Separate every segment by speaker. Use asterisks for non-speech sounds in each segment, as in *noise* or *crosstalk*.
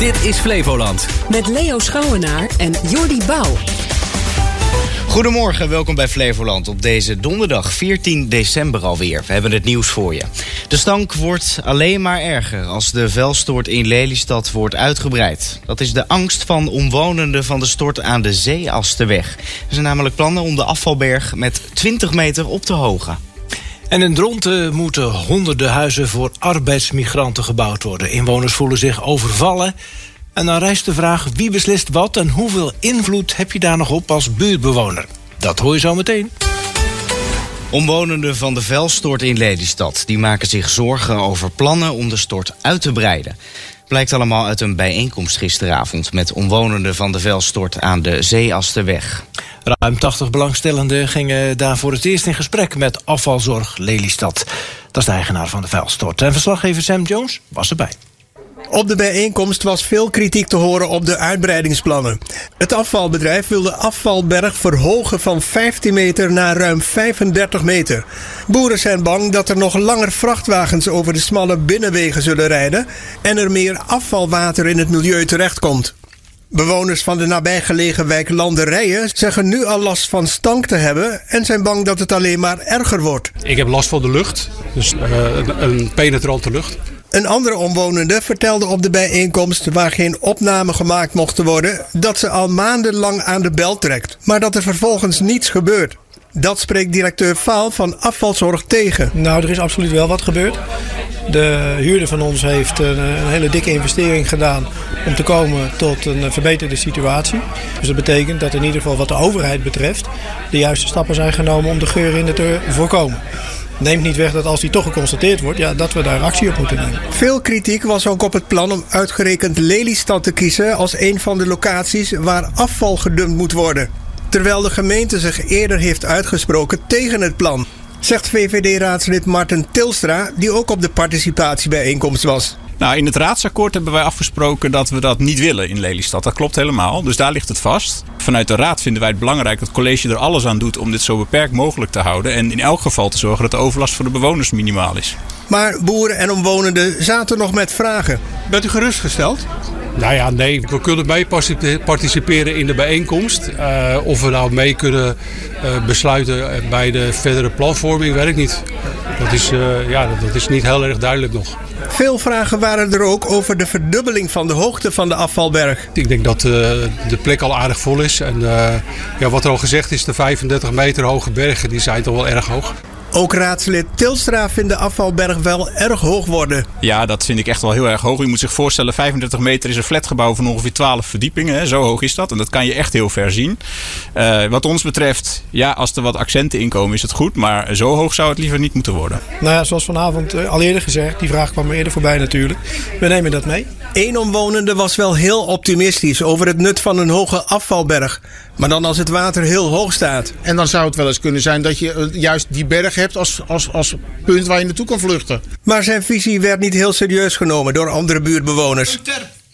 Speaker 1: Dit is Flevoland.
Speaker 2: Met Leo Schouwenaar en Jordi Bouw.
Speaker 3: Goedemorgen, welkom bij Flevoland op deze donderdag 14 december alweer. We hebben het nieuws voor je. De stank wordt alleen maar erger als de vuilstort in Lelystad wordt uitgebreid. Dat is de angst van omwonenden van de stort aan de Zeeasterweg. Er zijn namelijk plannen om de afvalberg met 20 meter op te hogen.
Speaker 4: En in Dronten moeten honderden huizen voor arbeidsmigranten gebouwd worden. Inwoners voelen zich overvallen. En dan rijst de vraag wie beslist wat en hoeveel invloed heb je daar nog op als buurtbewoner? Dat hoor je zo meteen.
Speaker 3: Omwonenden van de vuilstort in Lelystad die maken zich zorgen over plannen om de stort uit te breiden. Blijkt allemaal uit een bijeenkomst gisteravond met omwonenden van de vuilstort aan de Zeeasterweg.
Speaker 4: Ruim 80 belangstellenden gingen daar voor het eerst in gesprek met afvalzorg Lelystad. Dat is de eigenaar van de vuilstort. En verslaggever Sam Jones was erbij.
Speaker 5: Op de bijeenkomst was veel kritiek te horen op de uitbreidingsplannen. Het afvalbedrijf wil de afvalberg verhogen van 15 meter naar ruim 35 meter. Boeren zijn bang dat er nog langer vrachtwagens over de smalle binnenwegen zullen rijden en er meer afvalwater in het milieu terechtkomt. Bewoners van de nabijgelegen wijk Landerijen zeggen nu al last van stank te hebben en zijn bang dat het alleen maar erger wordt.
Speaker 6: Ik heb last van de lucht, dus uh, een penetrante lucht.
Speaker 5: Een andere omwonende vertelde op de bijeenkomst waar geen opname gemaakt mocht worden dat ze al maandenlang aan de bel trekt, maar dat er vervolgens niets gebeurt. Dat spreekt directeur Faal van afvalzorg tegen.
Speaker 7: Nou, er is absoluut wel wat gebeurd. De huurder van ons heeft een, hele dikke investering gedaan om te komen tot een verbeterde situatie. Dus dat betekent dat in ieder geval wat de overheid betreft de juiste stappen zijn genomen om de geur te voorkomen neemt niet weg dat als die toch geconstateerd wordt, ja, dat we daar actie op moeten nemen.
Speaker 5: Veel kritiek was ook op het plan om uitgerekend Lelystad te kiezen als een van de locaties waar afval gedumpt moet worden. Terwijl de gemeente zich eerder heeft uitgesproken tegen het plan. Zegt VVD-raadslid Martin Tilstra, die ook op de participatiebijeenkomst was.
Speaker 8: Nou, in het raadsakkoord hebben wij afgesproken dat we dat niet willen in Lelystad. Dat klopt helemaal. Dus daar ligt het vast. Vanuit de raad vinden wij het belangrijk dat het college er alles aan doet om dit zo beperkt mogelijk te houden. En in elk geval te zorgen dat de overlast voor de bewoners minimaal is.
Speaker 5: Maar boeren en omwonenden zaten nog met vragen.
Speaker 6: Bent u gerustgesteld? Nou ja, nee, we kunnen mee participeren in de bijeenkomst. Uh, of we nou mee kunnen uh, besluiten bij de verdere planvorming, weet ik niet. Dat is, uh, ja, dat is niet heel erg duidelijk nog.
Speaker 5: Veel vragen waren er ook over de verdubbeling van de hoogte van de afvalberg.
Speaker 6: Ik denk dat de plek al aardig vol is. En ja, wat er al gezegd is, de 35 meter hoge bergen die zijn toch wel erg hoog.
Speaker 5: Ook raadslid Tilstra vindt de afvalberg wel erg hoog worden.
Speaker 8: Ja, dat vind ik echt wel heel erg hoog. Je moet zich voorstellen, 35 meter is een flatgebouw van ongeveer 12 verdiepingen. Hè. Zo hoog is dat. En dat kan je echt heel ver zien. Uh, wat ons betreft, ja, als er wat accenten inkomen is het goed. Maar zo hoog zou het liever niet moeten worden.
Speaker 7: Nou ja, zoals vanavond uh, al eerder gezegd, die vraag kwam eerder voorbij natuurlijk. We nemen dat mee.
Speaker 5: Eén omwonende was wel heel optimistisch over het nut van een hoge afvalberg. Maar dan als het water heel hoog staat.
Speaker 9: En dan zou het wel eens kunnen zijn dat je juist die berg hebt als, als, als punt waar je naartoe kan vluchten.
Speaker 5: Maar zijn visie werd niet heel serieus genomen door andere buurtbewoners.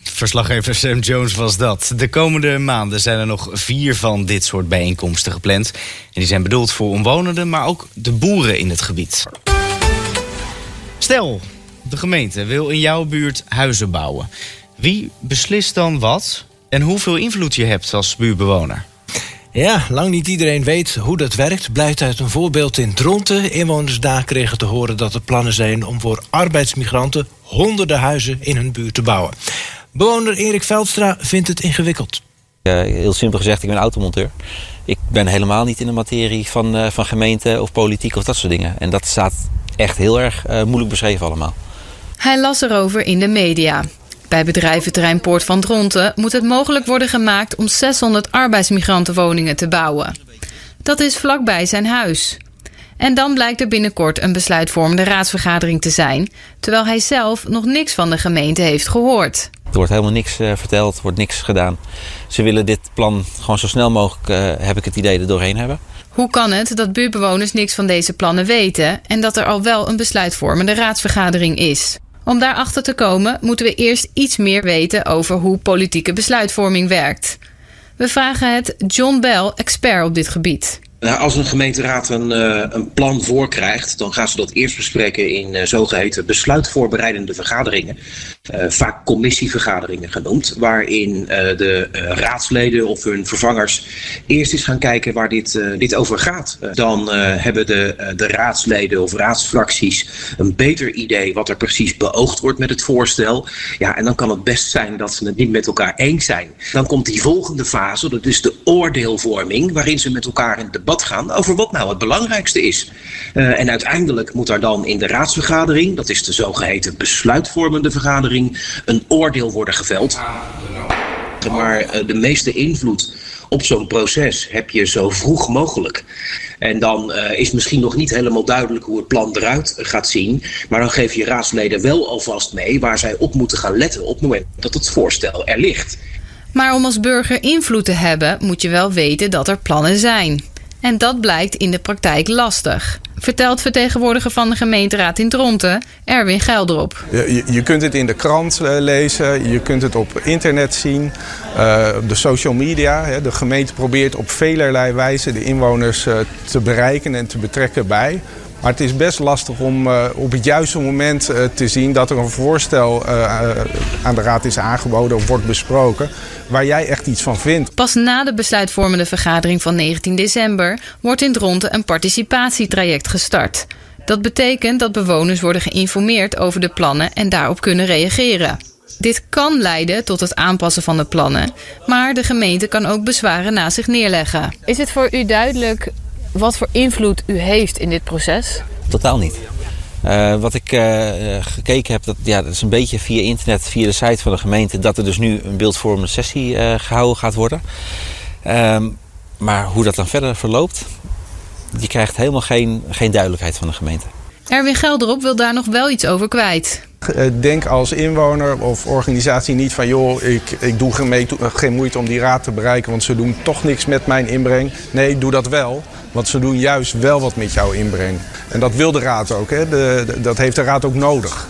Speaker 3: Verslaggever Sam Jones was dat. De komende maanden zijn er nog vier van dit soort bijeenkomsten gepland. En die zijn bedoeld voor omwonenden, maar ook de boeren in het gebied. Stel, de gemeente wil in jouw buurt huizen bouwen. Wie beslist dan wat en hoeveel invloed je hebt als buurtbewoner?
Speaker 4: Ja, lang niet iedereen weet hoe dat werkt. Blijkt uit een voorbeeld in Dronten. Inwoners daar kregen te horen dat er plannen zijn om voor arbeidsmigranten honderden huizen in hun buurt te bouwen. Bewoner Erik Veldstra vindt het ingewikkeld.
Speaker 10: Uh, heel simpel gezegd, ik ben automonteur. Ik ben helemaal niet in de materie van, uh, van gemeente of politiek of dat soort dingen. En dat staat echt heel erg uh, moeilijk beschreven allemaal.
Speaker 11: Hij las erover in de media. Bij bedrijventerrein Poort van Dronten moet het mogelijk worden gemaakt om 600 arbeidsmigrantenwoningen te bouwen. Dat is vlakbij zijn huis. En dan blijkt er binnenkort een besluitvormende raadsvergadering te zijn, terwijl hij zelf nog niks van de gemeente heeft gehoord.
Speaker 10: Er wordt helemaal niks uh, verteld, er wordt niks gedaan. Ze willen dit plan gewoon zo snel mogelijk, uh, heb ik het idee, er doorheen hebben.
Speaker 11: Hoe kan het dat buurtbewoners niks van deze plannen weten en dat er al wel een besluitvormende raadsvergadering is? Om daarachter te komen moeten we eerst iets meer weten over hoe politieke besluitvorming werkt. We vragen het John Bell, expert op dit gebied.
Speaker 12: Nou, als een gemeenteraad een, uh, een, plan voorkrijgt, dan gaan ze dat eerst bespreken in uh, zogeheten besluitvoorbereidende vergaderingen. Uh, vaak commissievergaderingen genoemd, waarin uh, de uh, raadsleden of hun vervangers eerst eens gaan kijken waar dit, dit over gaat. dan hebben de, de raadsleden of raadsfracties een beter idee wat er precies beoogd wordt met het voorstel. Ja, en dan kan het best zijn dat ze het niet met elkaar eens zijn. Dan komt die volgende fase, dat is de oordeelvorming, waarin ze met elkaar in debat gaan over wat nou het belangrijkste is. en uiteindelijk moet daar dan in de raadsvergadering, dat is de zogeheten besluitvormende vergadering, een oordeel worden geveld. Maar uh, de meeste invloed op zo'n proces heb je zo vroeg mogelijk. En dan uh, is misschien nog niet helemaal duidelijk hoe het plan eruit gaat zien. Maar dan geef je raadsleden wel alvast mee waar zij op moeten gaan letten op het moment dat het voorstel er ligt.
Speaker 11: Maar om als burger invloed te hebben, moet je wel weten dat er plannen zijn. En dat blijkt in de praktijk lastig. Vertelt vertegenwoordiger van de gemeenteraad in Dronten, Erwin Gelderop.
Speaker 1: Je, je kunt het in de krant uh, lezen, je kunt het op internet zien, uh, op de social media. Hè. De gemeente probeert op velerlei wijze de inwoners uh, te bereiken en te betrekken bij. Maar het is best lastig om uh, op het juiste moment uh, te zien dat er een voorstel uh, aan de raad is aangeboden of wordt besproken waar jij echt iets van vindt.
Speaker 11: Pas na de besluitvormende vergadering van 19 december wordt in Dronten een participatietraject gestart. Dat betekent dat bewoners worden geïnformeerd over de plannen en daarop kunnen reageren. Dit kan leiden tot het aanpassen van de plannen, maar de gemeente kan ook bezwaren na zich neerleggen. Is het voor u duidelijk wat voor invloed u heeft in dit proces?
Speaker 10: Totaal niet. Uh, wat ik uh, gekeken heb, dat, ja, dat is een beetje via internet, via de site van de gemeente, dat er dus nu een beeldvormende sessie uh, gehouden gaat worden. Ehm, maar hoe dat dan verder verloopt, die krijgt helemaal geen, geen duidelijkheid van de gemeente.
Speaker 11: Erwin Gelderop wil daar nog wel iets over kwijt.
Speaker 1: Denk als inwoner of organisatie niet van joh, ik, ik doe geen, geen moeite om die raad te bereiken, want ze doen toch niks met mijn inbreng. Nee, doe dat wel. Want ze doen juist wel wat met jouw inbreng. En dat wil de raad ook. Hè? De, de, dat heeft de raad ook nodig.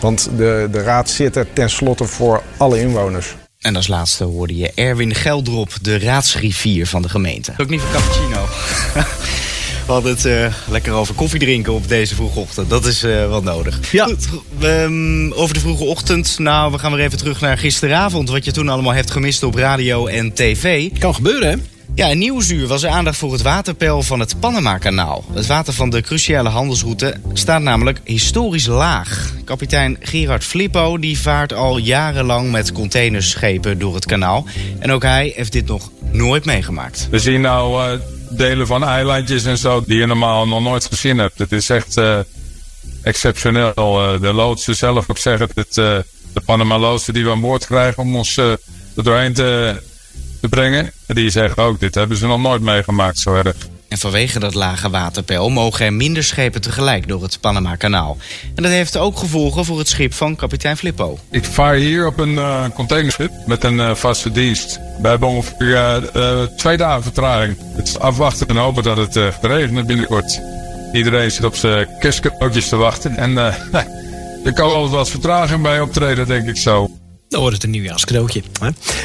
Speaker 1: Want de, de raad zit er tenslotte voor alle inwoners.
Speaker 3: En als laatste hoorde je Erwin Geldrop, de raadsgriffier van de gemeente. Ook niet voor cappuccino. *laughs* We hadden het uh, lekker over koffie drinken op deze vroege ochtend. Dat is uh, wel nodig.
Speaker 4: Ja.
Speaker 3: Goed, um, over de vroege ochtend. Nou, we gaan weer even terug naar gisteravond. Wat je toen allemaal hebt gemist op radio en tv.
Speaker 4: Kan gebeuren, hè?
Speaker 3: Ja, in Nieuwsuur was er aandacht voor het waterpeil van het Panama-kanaal. Het water van de cruciale handelsroute staat namelijk historisch laag. Kapitein Gerard Flippo die vaart al jarenlang met containerschepen door het kanaal. En ook hij heeft dit nog nooit meegemaakt.
Speaker 13: We zien nou uh, delen van eilandjes en zo die je normaal nog nooit gezien hebt. Het is echt uh, exceptioneel. Uh, de loodsen zelf ook zeggen dat de Panama-loodsen die we aan boord krijgen om ons er doorheen te te brengen. Die zeggen ook, dit hebben ze nog nooit meegemaakt zo erg.
Speaker 3: En vanwege dat lage waterpeil mogen er minder schepen tegelijk door het Panama-kanaal. En dat heeft ook gevolgen voor het schip van kapitein Flippo.
Speaker 13: Ik vaar hier op een uh, containerschip met een uh, vaste dienst. We hebben ongeveer uh, twee dagen vertraging. Het is afwachten en hopen dat het uh, regent binnenkort. Iedereen zit op zijn kerstcadeautjes te wachten. En *laughs* er kan altijd wat vertraging bij optreden, denk ik zo.
Speaker 4: Dan wordt het een nieuwjaarscadeautje.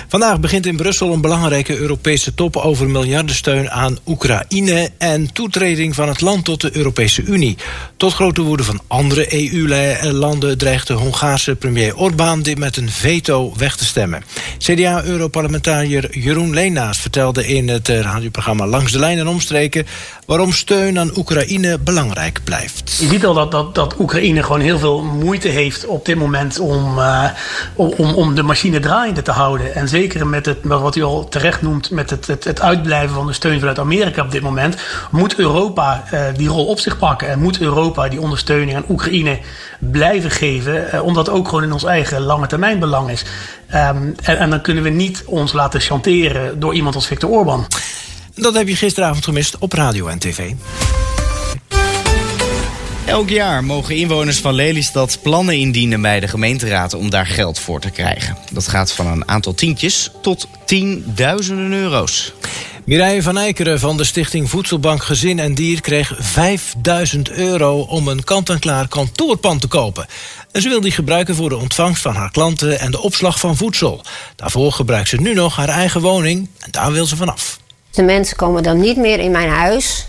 Speaker 4: Vandaag begint in Brussel een belangrijke Europese top over miljardensteun aan Oekraïne en toetreding van het land tot de Europese Unie. Tot grote woede van andere EU-landen dreigt de Hongaarse premier Orbán dit met een veto weg te stemmen. CDA-europarlementariër Jeroen Leenaas vertelde in het radioprogramma Langs de Lijn en Omstreken waarom steun aan Oekraïne belangrijk blijft.
Speaker 14: Je ziet al dat, dat, dat Oekraïne gewoon heel veel moeite heeft op dit moment om, uh, om, om de machine draaiende te houden. En zeker met het, wat u al terecht noemt, met het, het, het uitblijven van de steun vanuit Amerika op dit moment, moet Europa uh, die rol op zich pakken. En moet Europa die ondersteuning aan Oekraïne blijven geven, uh, omdat het ook gewoon in ons eigen lange termijn belang is. Um, en, en dan kunnen we niet ons laten chanteren door iemand als Viktor Orban.
Speaker 4: Dat heb je gisteravond gemist op radio en tv.
Speaker 3: Elk jaar mogen inwoners van Lelystad plannen indienen bij de gemeenteraad om daar geld voor te krijgen. Dat gaat van een aantal tientjes tot tienduizenden euro's.
Speaker 4: Mireille van Eikeren van de stichting Voedselbank Gezin en Dier kreeg 5000 euro om een kant-en-klaar kantoorpand te kopen. En ze wil die gebruiken voor de ontvangst van haar klanten en de opslag van voedsel. Daarvoor gebruikt ze nu nog haar eigen woning en daar wil ze vanaf.
Speaker 15: De mensen komen dan niet meer in mijn huis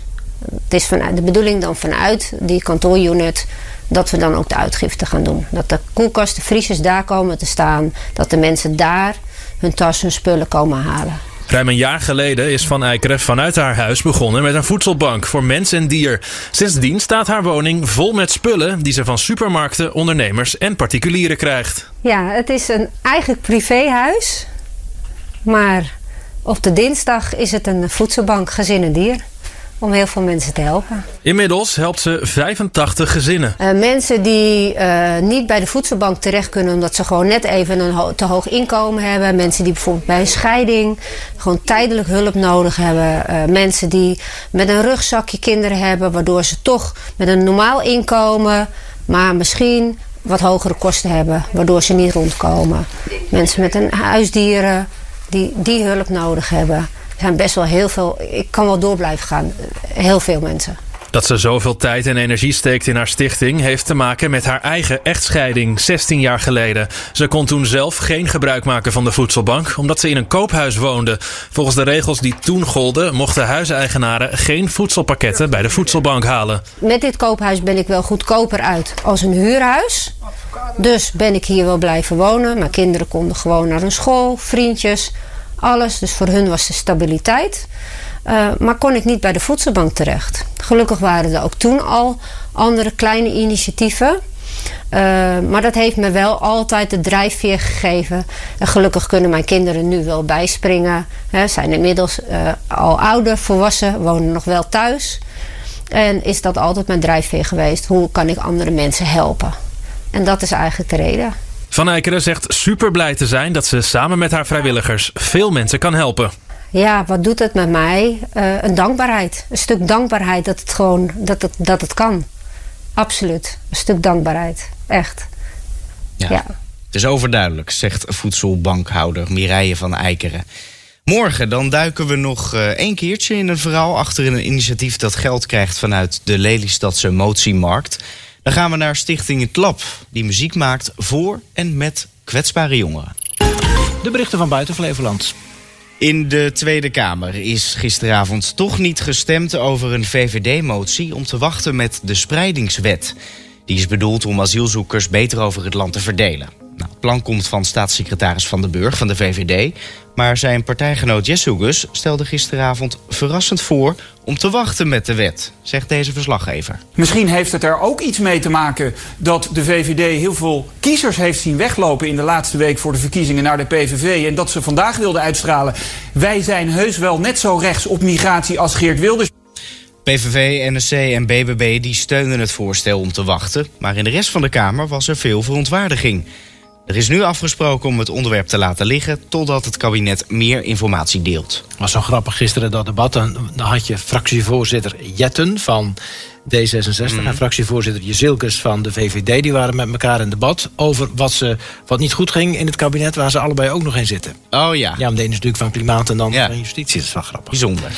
Speaker 15: Het is vanuit, de bedoeling dan vanuit die kantoorunit dat we dan ook de uitgifte gaan doen. Dat de koelkasten, vriezers daar komen te staan. Dat de mensen daar hun tas, hun spullen komen halen.
Speaker 16: Ruim een jaar geleden is Van Eikeren vanuit haar huis begonnen met een voedselbank voor mens en dier. Sindsdien staat haar woning vol met spullen die ze van supermarkten, ondernemers en particulieren krijgt.
Speaker 15: Ja, het is een eigenlijk privéhuis. Maar op de dinsdag is het een voedselbank gezin en dier om heel veel mensen te helpen.
Speaker 16: Inmiddels helpt ze 85 gezinnen.
Speaker 15: Uh, mensen die uh, niet bij de voedselbank terecht kunnen omdat ze gewoon net even een ho te hoog inkomen hebben. Mensen die bijvoorbeeld bij een scheiding gewoon tijdelijk hulp nodig hebben. Uh, mensen die met een rugzakje kinderen hebben, waardoor ze toch met een normaal inkomen, maar misschien wat hogere kosten hebben, waardoor ze niet rondkomen. Mensen met een huisdieren die die hulp nodig hebben. Er zijn best wel heel veel. Ik kan wel door blijven gaan. Heel veel mensen.
Speaker 16: Dat ze zoveel tijd en energie steekt in haar stichting heeft te maken met haar eigen echtscheiding 16 jaar geleden. Ze kon toen zelf geen gebruik maken van de voedselbank omdat ze in een koophuis woonde. Volgens de regels die toen golden mochten huiseigenaren geen voedselpakketten bij de voedselbank halen.
Speaker 15: Met dit koophuis ben ik wel goedkoper uit als een huurhuis. Dus ben ik hier wel blijven wonen. Mijn kinderen konden gewoon naar een school, vriendjes alles. Dus voor hun was de stabiliteit. Uh, maar kon ik niet bij de voedselbank terecht. Gelukkig waren er ook toen al andere kleine initiatieven. Uh, maar dat heeft me wel altijd de drijfveer gegeven. En gelukkig kunnen mijn kinderen nu wel bijspringen. Ze zijn inmiddels uh, al ouder, volwassen, wonen nog wel thuis. En is dat altijd mijn drijfveer geweest. Hoe kan ik andere mensen helpen? En dat is eigenlijk de reden.
Speaker 16: Van Eikeren zegt super blij te zijn dat ze samen met haar vrijwilligers veel mensen kan helpen.
Speaker 15: Ja, wat doet het met mij? Uh, een dankbaarheid. Een stuk dankbaarheid dat het gewoon dat het, dat het kan. Absoluut. Een stuk dankbaarheid. Echt.
Speaker 3: Ja. ja. Het is overduidelijk, zegt voedselbankhouder Mireille van Eikeren. Morgen dan duiken we nog uh, één keertje in een verhaal achter een initiatief dat geld krijgt vanuit de Lelystadse Motiemarkt. Dan gaan we naar Stichting Het Lab, die muziek maakt voor en met kwetsbare jongeren.
Speaker 4: De berichten van buiten Flevoland.
Speaker 3: In de Tweede Kamer is gisteravond toch niet gestemd over een VVD-motie om te wachten met de spreidingswet. Die is bedoeld om asielzoekers beter over het land te verdelen. Plan komt van staatssecretaris Van den Burg van de VVD. Maar zijn partijgenoot Jessugus stelde gisteravond verrassend voor om te wachten met de wet, zegt deze verslaggever.
Speaker 17: Misschien heeft het er ook iets mee te maken dat de VVD heel veel kiezers heeft zien weglopen in de laatste week voor de verkiezingen naar de PVV. En dat ze vandaag wilden uitstralen. Wij zijn heus wel net zo rechts op migratie als Geert Wilders.
Speaker 3: PVV, NSC en BBB die steunen het voorstel om te wachten. Maar in de rest van de Kamer was er veel verontwaardiging. Er is nu afgesproken om het onderwerp te laten liggen totdat het kabinet meer informatie deelt.
Speaker 4: was zo grappig gisteren dat debat. Dan had je fractievoorzitter Jetten van D66 mm. en fractievoorzitter Jezilkes van de VVD. Die waren met elkaar in debat over wat, ze, wat niet goed ging in het kabinet... waar ze allebei ook nog in zitten.
Speaker 3: Oh ja.
Speaker 4: Ja, de ene is natuurlijk van klimaat en dan van justitie. Dat is wel grappig.
Speaker 3: Bijzonder.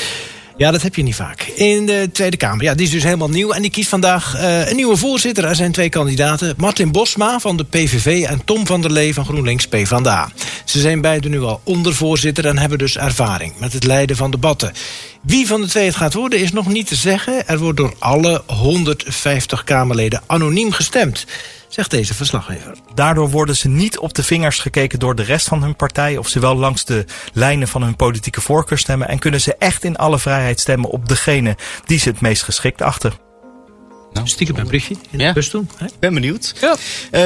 Speaker 4: Ja, dat heb je niet vaak. In de Tweede Kamer. Ja, die is dus helemaal nieuw. En die kiest vandaag uh, een nieuwe voorzitter. Er zijn twee kandidaten. Martin Bosma van de PVV en Tom van der Lee van GroenLinks PvdA. Ze zijn beide nu al ondervoorzitter en hebben dus ervaring met het leiden van debatten. Wie van de twee het gaat worden is nog niet te zeggen. Er wordt door alle 150 Kamerleden anoniem gestemd zegt deze verslaggever.
Speaker 18: Daardoor worden ze niet op de vingers gekeken door de rest van hun partij... of ze wel langs de lijnen van hun politieke voorkeur stemmen... en kunnen ze echt in alle vrijheid stemmen op degene die ze het meest geschikt achter.
Speaker 4: Nou, stiekem een briefje in de bus doen.
Speaker 3: Ik ben benieuwd. Ja.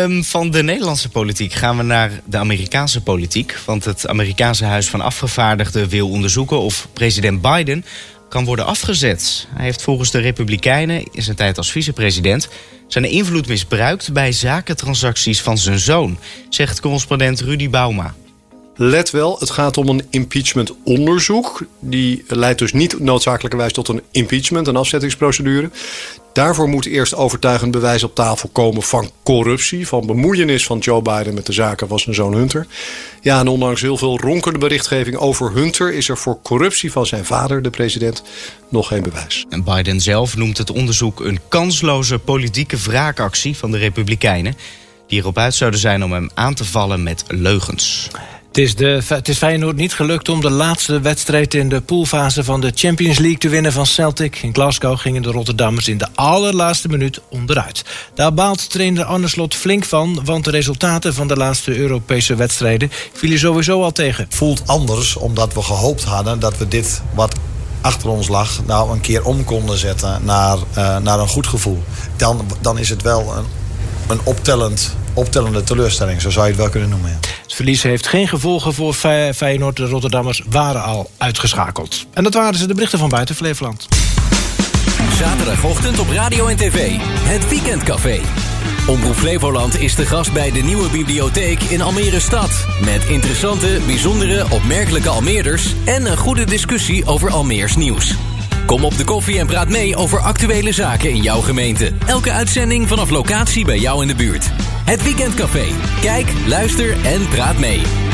Speaker 3: Um, van de Nederlandse politiek gaan we naar de Amerikaanse politiek. Want het Amerikaanse Huis van Afgevaardigden wil onderzoeken of president Biden kan worden afgezet. Hij heeft volgens de Republikeinen in zijn tijd als vicepresident zijn invloed misbruikt bij zakentransacties van zijn zoon, zegt correspondent Rudy Bauma.
Speaker 19: Let wel, het gaat om een impeachment-onderzoek. Die leidt dus niet noodzakelijkerwijs tot een impeachment, een afzettingsprocedure. Daarvoor moet eerst overtuigend bewijs op tafel komen van corruptie, van bemoeienis van Joe Biden met de zaken van zijn zoon Hunter. Ja, en ondanks heel veel ronkende berichtgeving over Hunter is er voor corruptie van zijn vader, de president, nog geen bewijs.
Speaker 3: En Biden zelf noemt het onderzoek een kansloze politieke wraakactie van de Republikeinen, die erop uit zouden zijn om hem aan te vallen met leugens.
Speaker 4: Het is, de, het is Feyenoord niet gelukt om de laatste wedstrijd in de poolfase van de Champions League te winnen van Celtic. In Glasgow gingen de Rotterdammers in de allerlaatste minuut onderuit. Daar baalt trainer Arne Slot flink van, want de resultaten van de laatste Europese wedstrijden vielen sowieso al tegen.
Speaker 20: Voelt anders omdat we gehoopt hadden dat we dit wat achter ons lag, nou een keer om konden zetten naar, uh, naar een goed gevoel. Dan, dan is het wel een, een optellend, optellende teleurstelling, zo zou je het wel kunnen noemen. Ja.
Speaker 4: Het verlies heeft geen gevolgen voor Feyenoord. De Rotterdammers waren al uitgeschakeld. En dat waren ze de berichten van buiten Flevoland.
Speaker 21: Zaterdagochtend op radio en tv. Het Weekendcafé. Omroep Flevoland is de gast bij de nieuwe bibliotheek in Almere Stad. Met interessante, bijzondere, opmerkelijke Almeerders... en een goede discussie over Almeers nieuws. Kom op de koffie en praat mee over actuele zaken in jouw gemeente. Elke uitzending vanaf locatie bij jou in de buurt. Het Weekendcafé. Kijk, luister en praat mee.